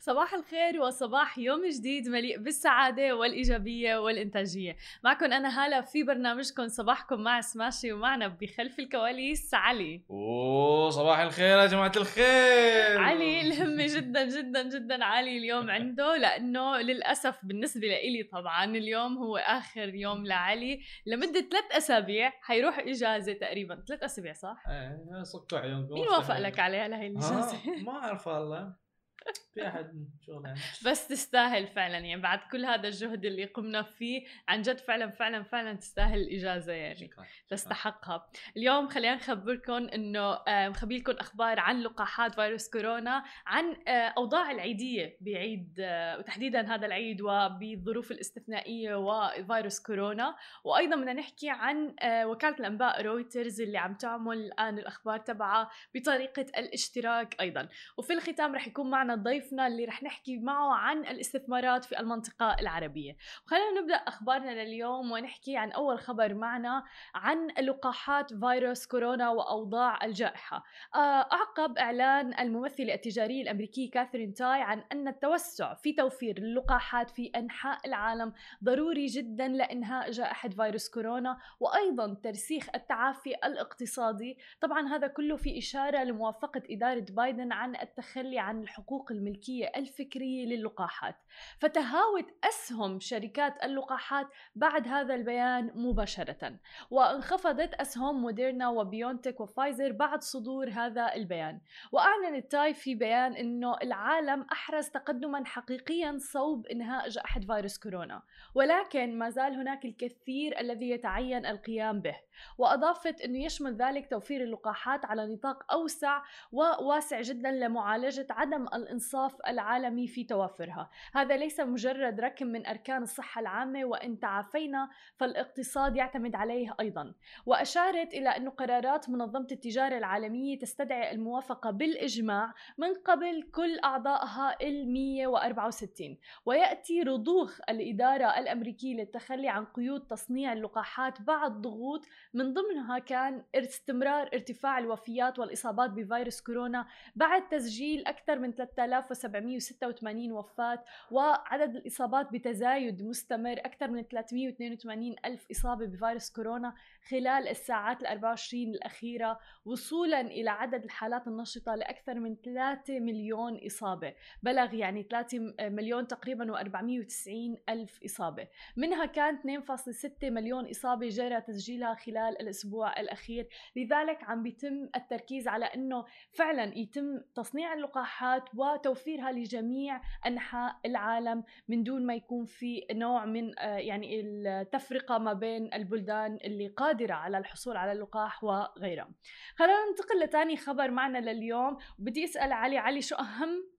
صباح الخير وصباح يوم جديد مليء بالسعادة والإيجابية والإنتاجية. معكم أنا هالة في برنامجكم صباحكم مع سماشي ومعنا بخلف الكواليس علي. أوه صباح الخير يا جماعة الخير. علي الهمة جدا جدا جدا عالي اليوم عنده لأنه للأسف بالنسبة لإلي طبعا اليوم هو آخر يوم لعلي. لمدة ثلاث أسابيع حيروح إجازة تقريبا. ثلاث أسابيع صح؟ إيه صكوا عيونكم مين وافق لك عليها لهي آه الإجازة؟ ما أعرف والله. في أحد شغل يعني. بس تستاهل فعلا يعني بعد كل هذا الجهد اللي قمنا فيه عن جد فعلا فعلا فعلا تستاهل الإجازة يعني. شكرا تستحقها. اليوم خلينا نخبركم إنه آه، مخبي لكم أخبار عن لقاحات فيروس كورونا عن آه، أوضاع العيدية بعيد آه، وتحديدا هذا العيد وبالظروف الاستثنائية وفيروس كورونا. وأيضا بدنا نحكي عن آه، وكالة الأنباء رويترز اللي عم تعمل الآن الأخبار تبعها بطريقة الاشتراك أيضا. وفي الختام رح يكون معنا ضيفنا اللي رح نحكي معه عن الاستثمارات في المنطقة العربية. وخلينا نبدأ أخبارنا لليوم ونحكي عن أول خبر معنا عن لقاحات فيروس كورونا وأوضاع الجائحة. آه، أعقب إعلان الممثله التجاريه الامريكيه كاثرين تاي عن أن التوسع في توفير اللقاحات في أنحاء العالم ضروري جدا لإنهاء جائحة فيروس كورونا وأيضا ترسيخ التعافي الاقتصادي، طبعا هذا كله في إشارة لموافقة إدارة بايدن عن التخلي عن الحقوق الملكية الفكرية للقاحات. فتهاوت أسهم شركات اللقاحات بعد هذا البيان مباشرة. وانخفضت أسهم موديرنا وبيونتك وفايزر بعد صدور هذا البيان وأعلنت تاي في بيان أنه العالم أحرز تقدما حقيقيا صوب إنهاء جائحة فيروس كورونا ولكن ما زال هناك الكثير الذي يتعين القيام به وأضافت أنه يشمل ذلك توفير اللقاحات على نطاق أوسع وواسع جدا لمعالجة عدم الإنصاف العالمي في توافرها. هذا ليس مجرد ركن من أركان الصحة العامة وإن تعافينا فالاقتصاد يعتمد عليه أيضا. وأشارت إلى أن قرارات منظمة التجارة العالمية تستدعي الموافقة بالإجماع من قبل كل أعضائها ال 164 ويأتي رضوخ الإدارة الأمريكية للتخلي عن قيود تصنيع اللقاحات بعد ضغوط من ضمنها كان استمرار ارتفاع الوفيات والإصابات بفيروس كورونا بعد تسجيل أكثر من 3786 وفاة وعدد الإصابات بتزايد مستمر أكثر من 382 ألف إصابة بفيروس كورونا خلال الساعات ال 24 الأخيرة وصولا إلى عدد الحالات النشطة لأكثر من 3 مليون إصابة. بلغ يعني 3 مليون تقريبا و490 ألف إصابة. منها كان 2.6 مليون إصابة جرى تسجيلها خلال الأسبوع الأخير. لذلك عم بيتم التركيز على أنه فعلا يتم تصنيع اللقاحات وتوفيرها لجميع أنحاء العالم من دون ما يكون في نوع من آه، يعني التفرقة ما بين البلدان اللي قادرة على الحصول على اللقاح وغيرها. خلينا ننتقل لتاني خبر معنا لليوم. وبدي أسأل علي علي شو أهم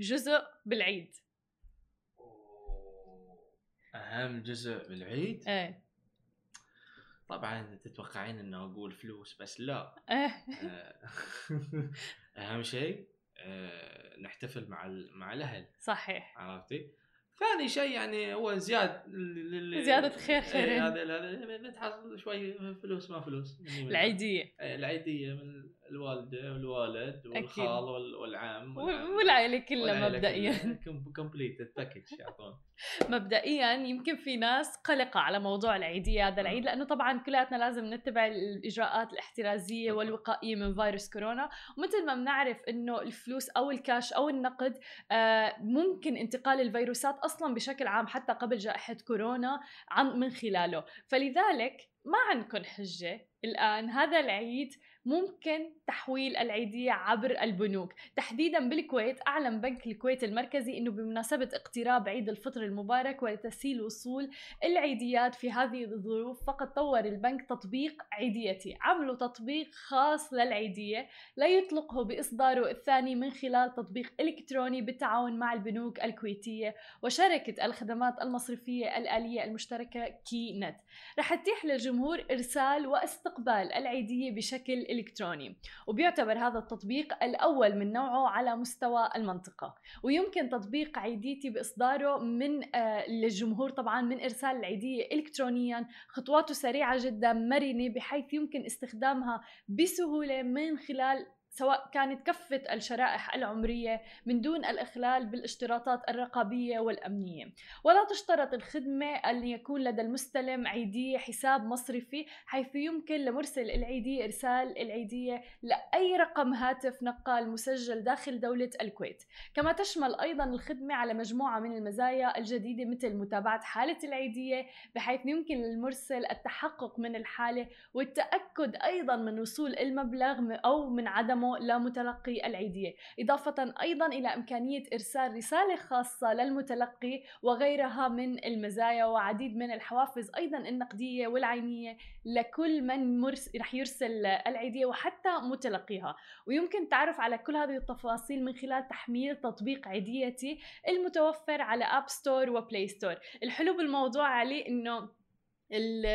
جزء بالعيد؟ أهم جزء بالعيد؟ إيه. طبعا تتوقعين إنه أقول فلوس بس لا إيه آه، أهم شيء آه، نحتفل مع مع الأهل صحيح عرفتي؟ ثاني شيء يعني هو زياد زيادة خير. إيه، هذا هذا شوي فلوس ما فلوس. العيدية إيه، العيدية من الوالدة والوالد والخال وال- والعم وال- والعائلة كلها. مبدئيا. كلها. completed package يعطون مبدئيا يمكن في ناس قلقة على موضوع العيدية هذا العيد لأنه طبعا كلياتنا لازم نتبع الإجراءات الاحترازية والوقائية من فيروس كورونا. ومثل ما بنعرف إنه الفلوس أو الكاش أو النقد آه، ممكن انتقال الفيروسات أصلا بشكل عام حتى قبل جائحة كورونا عن من خلاله. فلذلك ما عندكم حجة الآن هذا العيد ممكن تحويل العيدية عبر البنوك. تحديدا بالكويت أعلن بنك الكويت المركزي أنه بمناسبة اقتراب عيد الفطر المبارك ولتسهيل وصول العيديات في هذه الظروف فقد طور البنك تطبيق عيديتي. عملوا تطبيق خاص للعيدية لا يطلقه بإصداره الثاني من خلال تطبيق إلكتروني بالتعاون مع البنوك الكويتية وشركة الخدمات المصرفية الآلية المشتركة كي نت. رح تتيح للجمهور إرسال واستقبال العيدية بشكل إلكتروني وبيعتبر هذا التطبيق الأول من نوعه على مستوى المنطقة. ويمكن تطبيق عيديتي بإصداره من آه للجمهور طبعا من إرسال العيدية إلكترونيا خطواته سريعة جدا مرنة بحيث يمكن استخدامها بسهولة من خلال سواء كانت كافة الشرائح العمرية من دون الإخلال بالاشتراطات الرقابية والأمنية. ولا تشترط الخدمة أن يكون لدى المستلم عيدية حساب مصرفي حيث يمكن لمرسل العيدية إرسال العيدية لأي رقم هاتف نقال مسجل داخل دولة الكويت. كما تشمل أيضا الخدمة على مجموعة من المزايا الجديدة مثل متابعة حالة العيدية بحيث يمكن للمرسل التحقق من الحالة والتأكد أيضا من وصول المبلغ أو من عدمه لمتلقي العيدية. إضافة أيضا إلى إمكانية إرسال رسالة خاصة للمتلقي وغيرها من المزايا وعديد من الحوافز أيضا النقدية والعينية لكل من مرس رح يرسل العيدية وحتى متلقيها. ويمكن التعرف على كل هذه التفاصيل من خلال تحميل تطبيق عيديتي المتوفر على App Store و Play Store الحلو بالموضوع علي إنه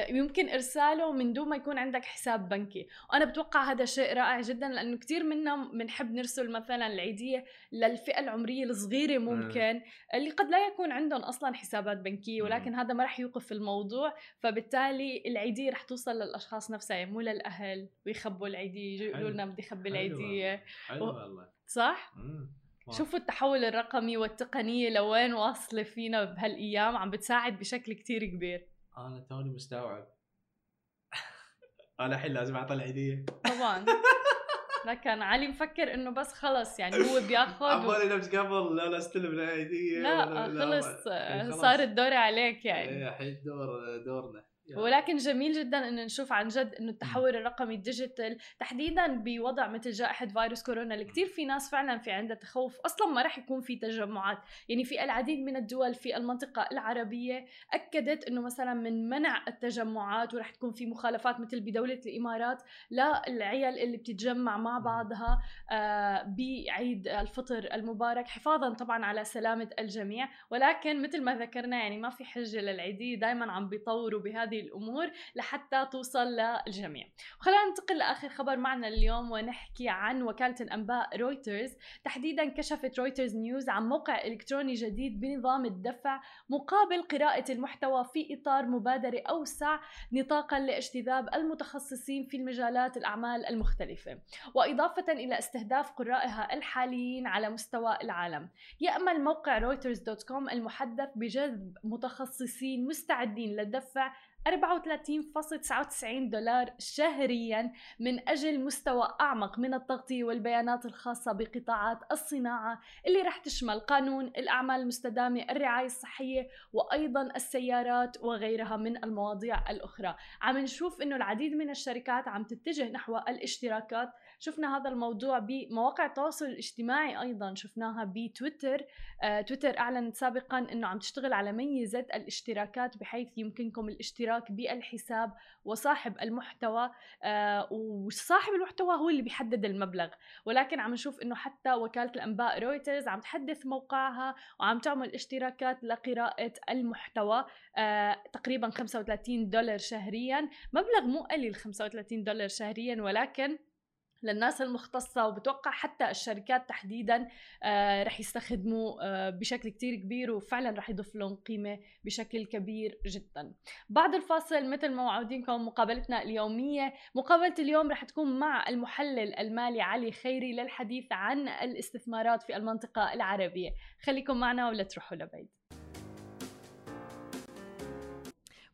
يمكن إرساله من دون ما يكون عندك حساب بنكي. وأنا بتوقع هذا شيء رائع جدا لأنه كثير منا بنحب نرسل مثلا العيدية للفئة العمرية الصغيرة ممكن اللي قد لا يكون عندهم أصلا حسابات بنكية ولكن هذا ما راح يوقف الموضوع. فبالتالي العيدية راح توصل للأشخاص نفسها يعني مو للأهل ويخبوا العيدية يقولوا لنا بدي أخبي العيدية. حلو والله. صح؟ شوفوا التحول الرقمي والتقنية لوين واصلة فينا بهالأيام عم بتساعد بشكل كتير كبير. أنا توني مستوعب. أنا الحين لازم أعطي العيدية. طبعا. لكن علي مفكر إنه بس خلص يعني هو بيأخذ عبالي نفس قبل لا لا أستلم لا, لا خلص, لا صار الدور عليك يعني. إيه الحين دور دورنا. ولكن جميل جدا انه نشوف عن جد إنه التحول الرقمي ال digital تحديدا بوضع مثل جائحة فيروس كورونا. اللي كثير في ناس فعلا في عندها تخوف أصلا ما راح يكون في تجمعات. يعني في العديد من الدول في المنطقة العربية أكدت إنه مثلا من منع التجمعات وراح تكون في مخالفات مثل بدولة الإمارات للعيال اللي بتتجمع مع بعضها آه، بعيد الفطر المبارك حفاظا طبعا على سلامة الجميع. ولكن مثل ما ذكرنا يعني ما في حجة للعيدية دائما عم بيطوروا بهذه الأمور لحتى توصل للجميع. خلينا ننتقل لآخر خبر معنا اليوم ونحكي عن وكالة الأنباء رويترز تحديدا كشفت رويترز نيوز عن موقع إلكتروني جديد بنظام الدفع مقابل قراءة المحتوى في إطار مبادرة أوسع نطاقا لاجتذاب المتخصصين في المجالات الأعمال المختلفة. وإضافة إلى استهداف قرائها الحاليين على مستوى العالم. يأمل موقع رويترز dot com المحدث بجذب متخصصين مستعدين للدفع 34.99 دولار شهريا من أجل مستوى أعمق من التغطية والبيانات الخاصة بقطاعات الصناعة اللي رح تشمل قانون الأعمال المستدامة الرعاية الصحية وأيضا السيارات وغيرها من المواضيع الأخرى. عم نشوف أنه العديد من الشركات عم تتجه نحو الاشتراكات شفنا هذا الموضوع بمواقع التواصل الاجتماعي أيضا. شفناها بتويتر. آه، تويتر أعلنت سابقا إنه عم تشتغل على ميزة الاشتراكات بحيث يمكنكم الاشتراك بالحساب وصاحب المحتوى. آه، وصاحب المحتوى هو اللي بيحدد المبلغ. ولكن عم نشوف إنه حتى وكالة الأنباء رويترز عم تحدث موقعها وعم تعمل اشتراكات لقراءة المحتوى. آه، تقريبا 35 دولار شهريا. مبلغ مو قليل 35 دولار شهريا. ولكن للناس المختصة وبتوقع حتى الشركات تحديدا آه رح يستخدموا آه بشكل كتير كبير وفعلا رح يضيف لهم قيمة بشكل كبير جدا. بعد الفاصل مثل ما وعودينكم مقابلتنا اليومية. مقابلة اليوم رح تكون مع المحلل المالي علي خيري للحديث عن الاستثمارات في المنطقة العربية. خليكم معنا ولا تروحوا لبعيد.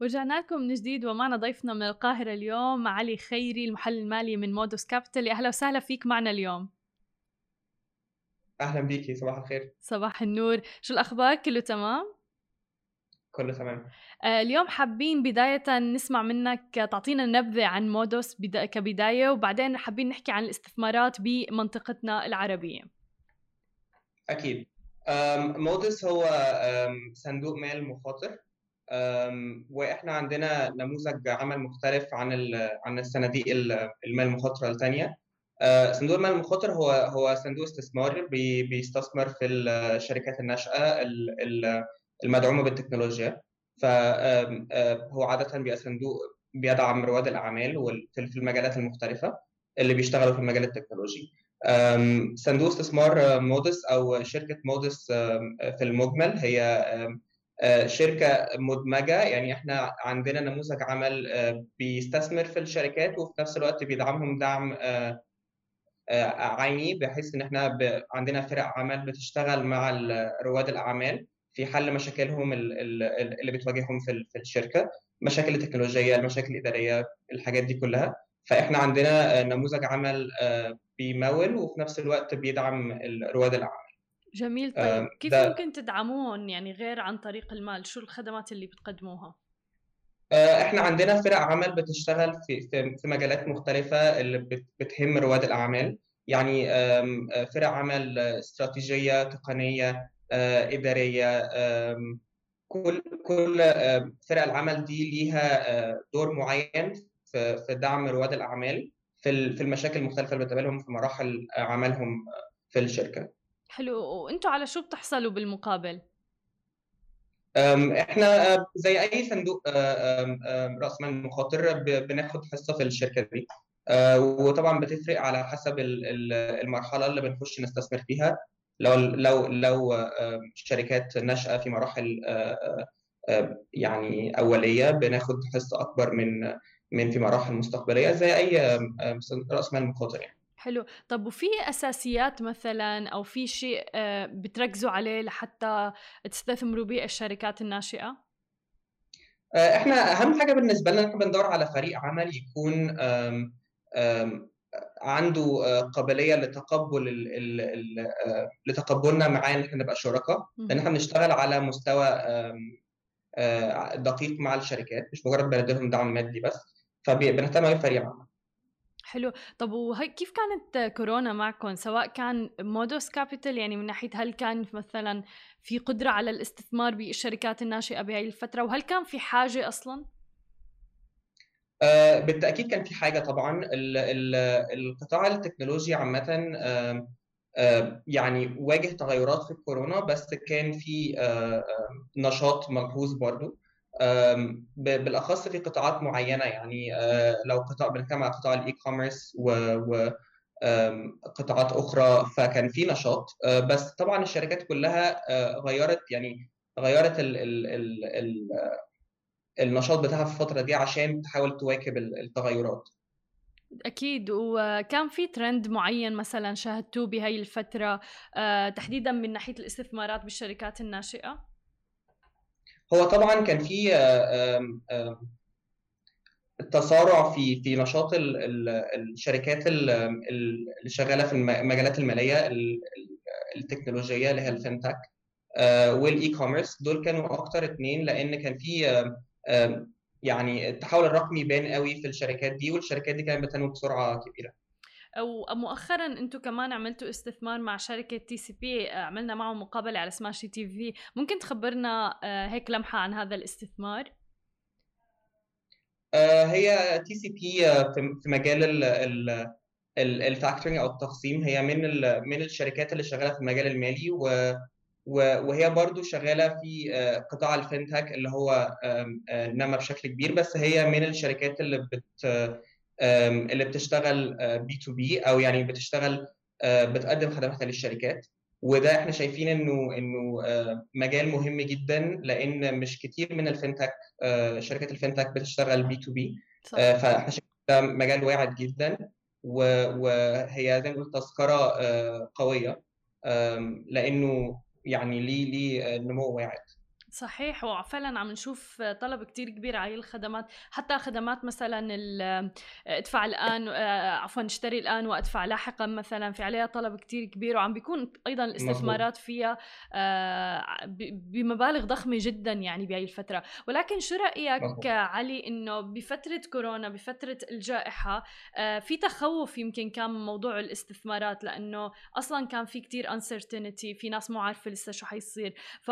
ورجعنا لكم من جديد ومعنا ضيفنا من القاهرة اليوم علي خيري المحلل المالي من مودوس كابيتال أهلا وسهلا فيك معنا اليوم. أهلا بيكي صباح الخير. صباح النور. شو الأخبار؟ كله تمام؟ كله تمام. آه اليوم حابين بداية نسمع منك تعطينا نبذة عن مودوس كبداية وبعدين حابين نحكي عن الاستثمارات بمنطقتنا العربية. أكيد. مودس هو صندوق مال مخاطر. وإحنا عندنا نموذج عمل مختلف عن عن الصناديق المال المخاطرة الثانية آه، صندوق المال المخاطر هو هو صندوق استثمار بيستثمر في الشركات الناشئه المدعومة بالتكنولوجيا. فهو عادة بيبقى صندوق بيدعم رواد الأعمال في المجالات المختلفة اللي بيشتغلوا في المجال التكنولوجي. صندوق استثمار مودس أو شركة مودس في المجمل هي آه، شركة مدمجة. يعني إحنا عندنا نموذج عمل آه، بيستثمر في الشركات وفي نفس الوقت بيدعمهم دعم آه، عيني بحيث إن إحنا عندنا فرق عمل بتشتغل مع رواد الأعمال في حل مشاكلهم اللي بتواجههم في الشركة. مشاكل التكنولوجيه المشاكل الاداريه الحاجات دي كلها. فإحنا عندنا نموذج عمل بيمول وفي نفس الوقت بيدعم رواد الأعمال. جميل. طيب كيف ممكن تدعموهم يعني غير عن طريق المال؟ شو الخدمات اللي بتقدموها؟ إحنا عندنا فرق عمل بتشتغل في في مجالات مختلفة اللي بتهم رواد الأعمال. يعني فرق عمل استراتيجية تقنية إدارية كل كل فرق العمل دي ليها دور معين في دعم رواد الأعمال في في المشاكل المختلفة اللي بتقابلهم في مراحل عملهم في الشركة. حلو وأنتم على شو بتحصلوا بالمقابل؟ إحنا زي أي صندوق رأس مال مخاطر بناخد حصة في الشركة دي وطبعا بتفرق على حسب المرحلة اللي بنخش نستثمر فيها لو لو لو شركات ناشئة في مراحل يعني أولية بناخد حصة أكبر من من في مراحل مستقبلية زي أي رأس مال مخاطر يعني. حلو. طب وفي أساسيات مثلا أو في شيء بتركزوا عليه لحتى تستثمروا به الشركات الناشئة؟ إحنا أهم حاجة بالنسبة لنا إحنا بندور على فريق عمل يكون عنده قابلية لتقبل لتقبلنا معاه إن إحنا نبقى شركاء. لأن إحنا بنشتغل على مستوى دقيق مع الشركات مش مجرد بنديهم دعم مادي بس فبنهتم قوي بفريق عمل. حلو. طب وهي كيف كانت كورونا معكم؟ سواء كان مودوس كابيتال يعني من ناحية هل كان مثلا في قدرة على الاستثمار بالشركات الناشئة بهي الفترة؟ وهل كان في حاجة أصلا؟ آه بالتأكيد كان في حاجة طبعا. ال ال القطاع التكنولوجي عامة آه آه يعني واجه تغيرات في الكورونا بس كان في نشاط ملحوظ برضو. بالأخص في قطاعات معينة يعني لو قطاع بنتكلم على قطاع ال e-commerce و قطاعات أخرى فكان في نشاط. بس طبعا الشركات كلها غيرت يعني غيرت ال ال ال ال النشاط بتاعها في الفترة دي عشان تحاول تواكب التغيرات. أكيد. وكان في ترند معين مثلا شاهدتوه بهي الفترة تحديدا من ناحية الاستثمارات بالشركات الناشئة؟ هو طبعا كان في تسارع في في نشاط الشركات اللي شغالة في المجالات المالية التكنولوجية اللي هي ال fintech وال e-commerce دول كانوا أكتر اثنين لأن كان في يعني التحول الرقمي بان قوي في الشركات دي والشركات دي كانت بتنمو بسرعة كبيرة. ومؤخرا أنتم كمان عملتوا استثمار مع شركة TCP عملنا معهم مقابلة على سماشي TV ممكن تخبرنا هيك لمحة عن هذا الاستثمار؟ هي TCP في مجال ال factoring أو التقسيم. هي من من الشركات اللي شغالة في المجال المالي و وهي برضو شغالة في قطاع ال fintech اللي هو نما بشكل كبير. بس هي من الشركات اللي بت اللي بتشتغل B2B أو يعني بتشتغل بتقدم خدماتها للشركات. وده إحنا شايفين إنه إنه مجال مهم جدا لأن مش كتير من ال fintech شركات ال fintech بتشتغل B2B فإحنا شايفين ده مجال واعد جدا وهي زي ما قلت تذكرة قوية لأنه يعني ليه ليه نمو واعد. صحيح وفعلا عم نشوف طلب كتير كبير على الخدمات حتى خدمات مثلا ادفع الآن عفوا اشتري الآن وأدفع لاحقا مثلا في عليها طلب كتير كبير وعم بيكون أيضا الاستثمارات فيها بمبالغ ضخمة جدا يعني بهي الفترة. ولكن شو رأيك مزبوط. علي إنه بفترة كورونا بفترة الجائحة في تخوف يمكن كان من موضوع الاستثمارات؟ لأنه أصلا كان في كتير uncertainty في ناس مو عارفة لسه شو حيصير. ف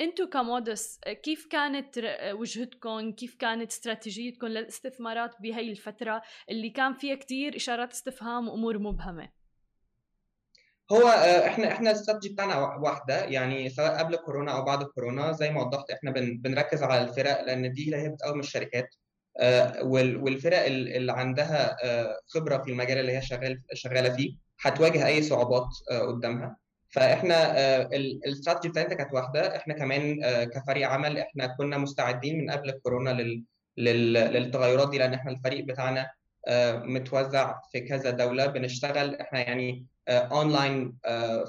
أنتم كمودس كيف كانت وجهتكم كيف كانت استراتيجيتكم للاستثمارات بهي الفترة؟ اللي كان فيها كتير إشارات استفهام وأمور مبهمة. هو إحنا إحنا الاستراتيجي بتاعنا واحدة. يعني سواء قبل كورونا أو بعد كورونا زي ما وضحت إحنا بن بنركز على الفرق لأن دي اللي هي بتقوم الشركات. والفرق اللي عندها خبرة في المجال اللي هي شغال شغالة فيه هتواجه أي صعوبات قدامها. فاحنا الاستراتيجي بتاعتنا كانت واحدة. إحنا كمان كفريق عمل إحنا كنا مستعدين من قبل الكورونا لل... لل... للتغيرات دي لأن إحنا الفريق بتاعنا متوزع في كذا دولة. بنشتغل إحنا يعني online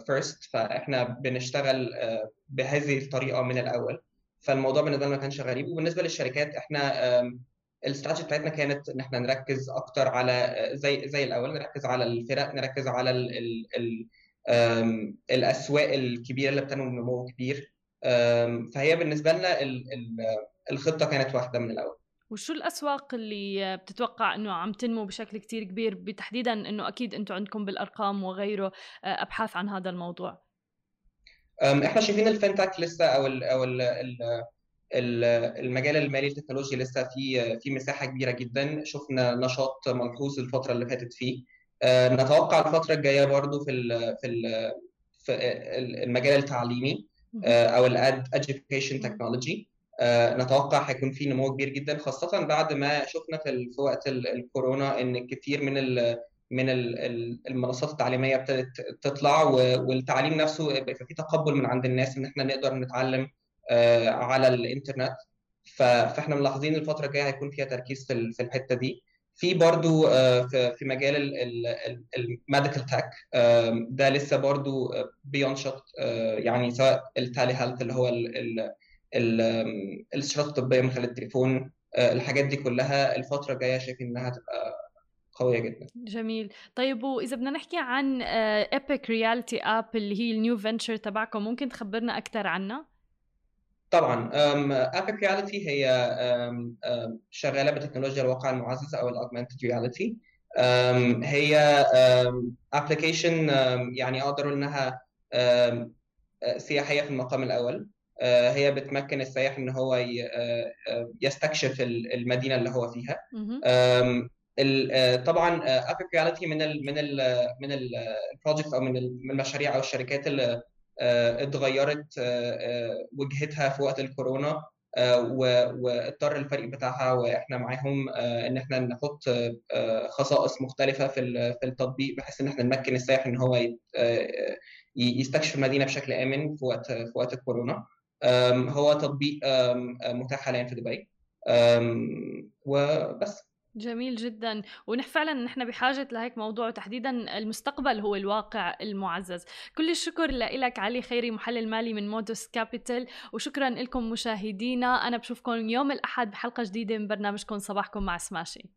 first فاحنا بنشتغل بهذه الطريقة من الأول. فالموضوع بالنسبة لنا ما كانش غريب. وبالنسبة للشركات إحنا الاستراتيجي بتاعتنا كانت إن إحنا نركز أكتر على زي زي الأول نركز على الفرق نركز على ال ال ال الأسواق الكبيرة اللي بتنمو بنمو كبير. فهي بالنسبة لنا الخطة كانت واحدة من الأول. وشو الأسواق اللي بتتوقع إنه عم تنمو بشكل كتير كبير؟ بتحديدا إنه أكيد أنتم عندكم بالأرقام وغيره أبحاث عن هذا الموضوع. إحنا شايفين الفinTech لسه أو ال أو ال المجال المالي التكنولوجي لسه في في مساحة كبيرة جدا. شفنا نشاط ملحوظ الفترة اللي فاتت فيه. نتوقع الفترة الجاية برضو في ال في ال في المجال التعليمي أو الاد education technology. نتوقع هيكون في نمو كبير جدا خاصة بعد ما شفنا في وقت الكورونا إن كثير من ال من المنصات التعليمية ابتدت تطلع والتعليم نفسه بيبقى في تقبل من عند الناس إن إحنا نقدر نتعلم على الإنترنت. فإحنا ملاحظين الفترة الجاية هيكون فيها تركيز في في الحتة دي. في برضو في مجال ال medical tech ده لسه برضو بينشط يعني سواء ال telehealth اللي هو الاستشارات الطبية من خلال التليفون الحاجات دي كلها الفترة الجاية شايف إنها تبقى قوية جدا. جميل. طيب وإذا بدنا نحكي عن Epic Reality app اللي هي ال new venture تبعكم ممكن تخبرنا أكثر عنها؟ طبعا Epic Reality هي شغالة بتكنولوجيا الواقع المعزز أو ال augmented reality هي application يعني أقدر إنها سياحية في المقام الأول. هي بتمكن السائح إن هو يستكشف المدينة اللي هو فيها. طبعا Epic Reality من ال من ال من ال project أو من المشاريع أو الشركات اللي اتغيرت وجهتها في وقت الكورونا واضطر الفريق بتاعها وإحنا معاهم ان إحنا نحط خصائص مختلفة في في التطبيق بحيث ان إحنا نمكن السائح ان هو يستكشف المدينة بشكل آمن في وقت في وقت الكورونا. هو تطبيق متاح حاليا في دبي. وبس. جميل جدا. ونحن فعلا نحن بحاجة لهيك موضوع وتحديدا المستقبل هو الواقع المعزز. كل الشكر لك علي خيري محلل مالي من مودوس كابيتال وشكرا لكم مشاهدينا. أنا بشوفكم يوم الأحد بحلقة جديدة من برنامجكم. صباحكم مع سماشي.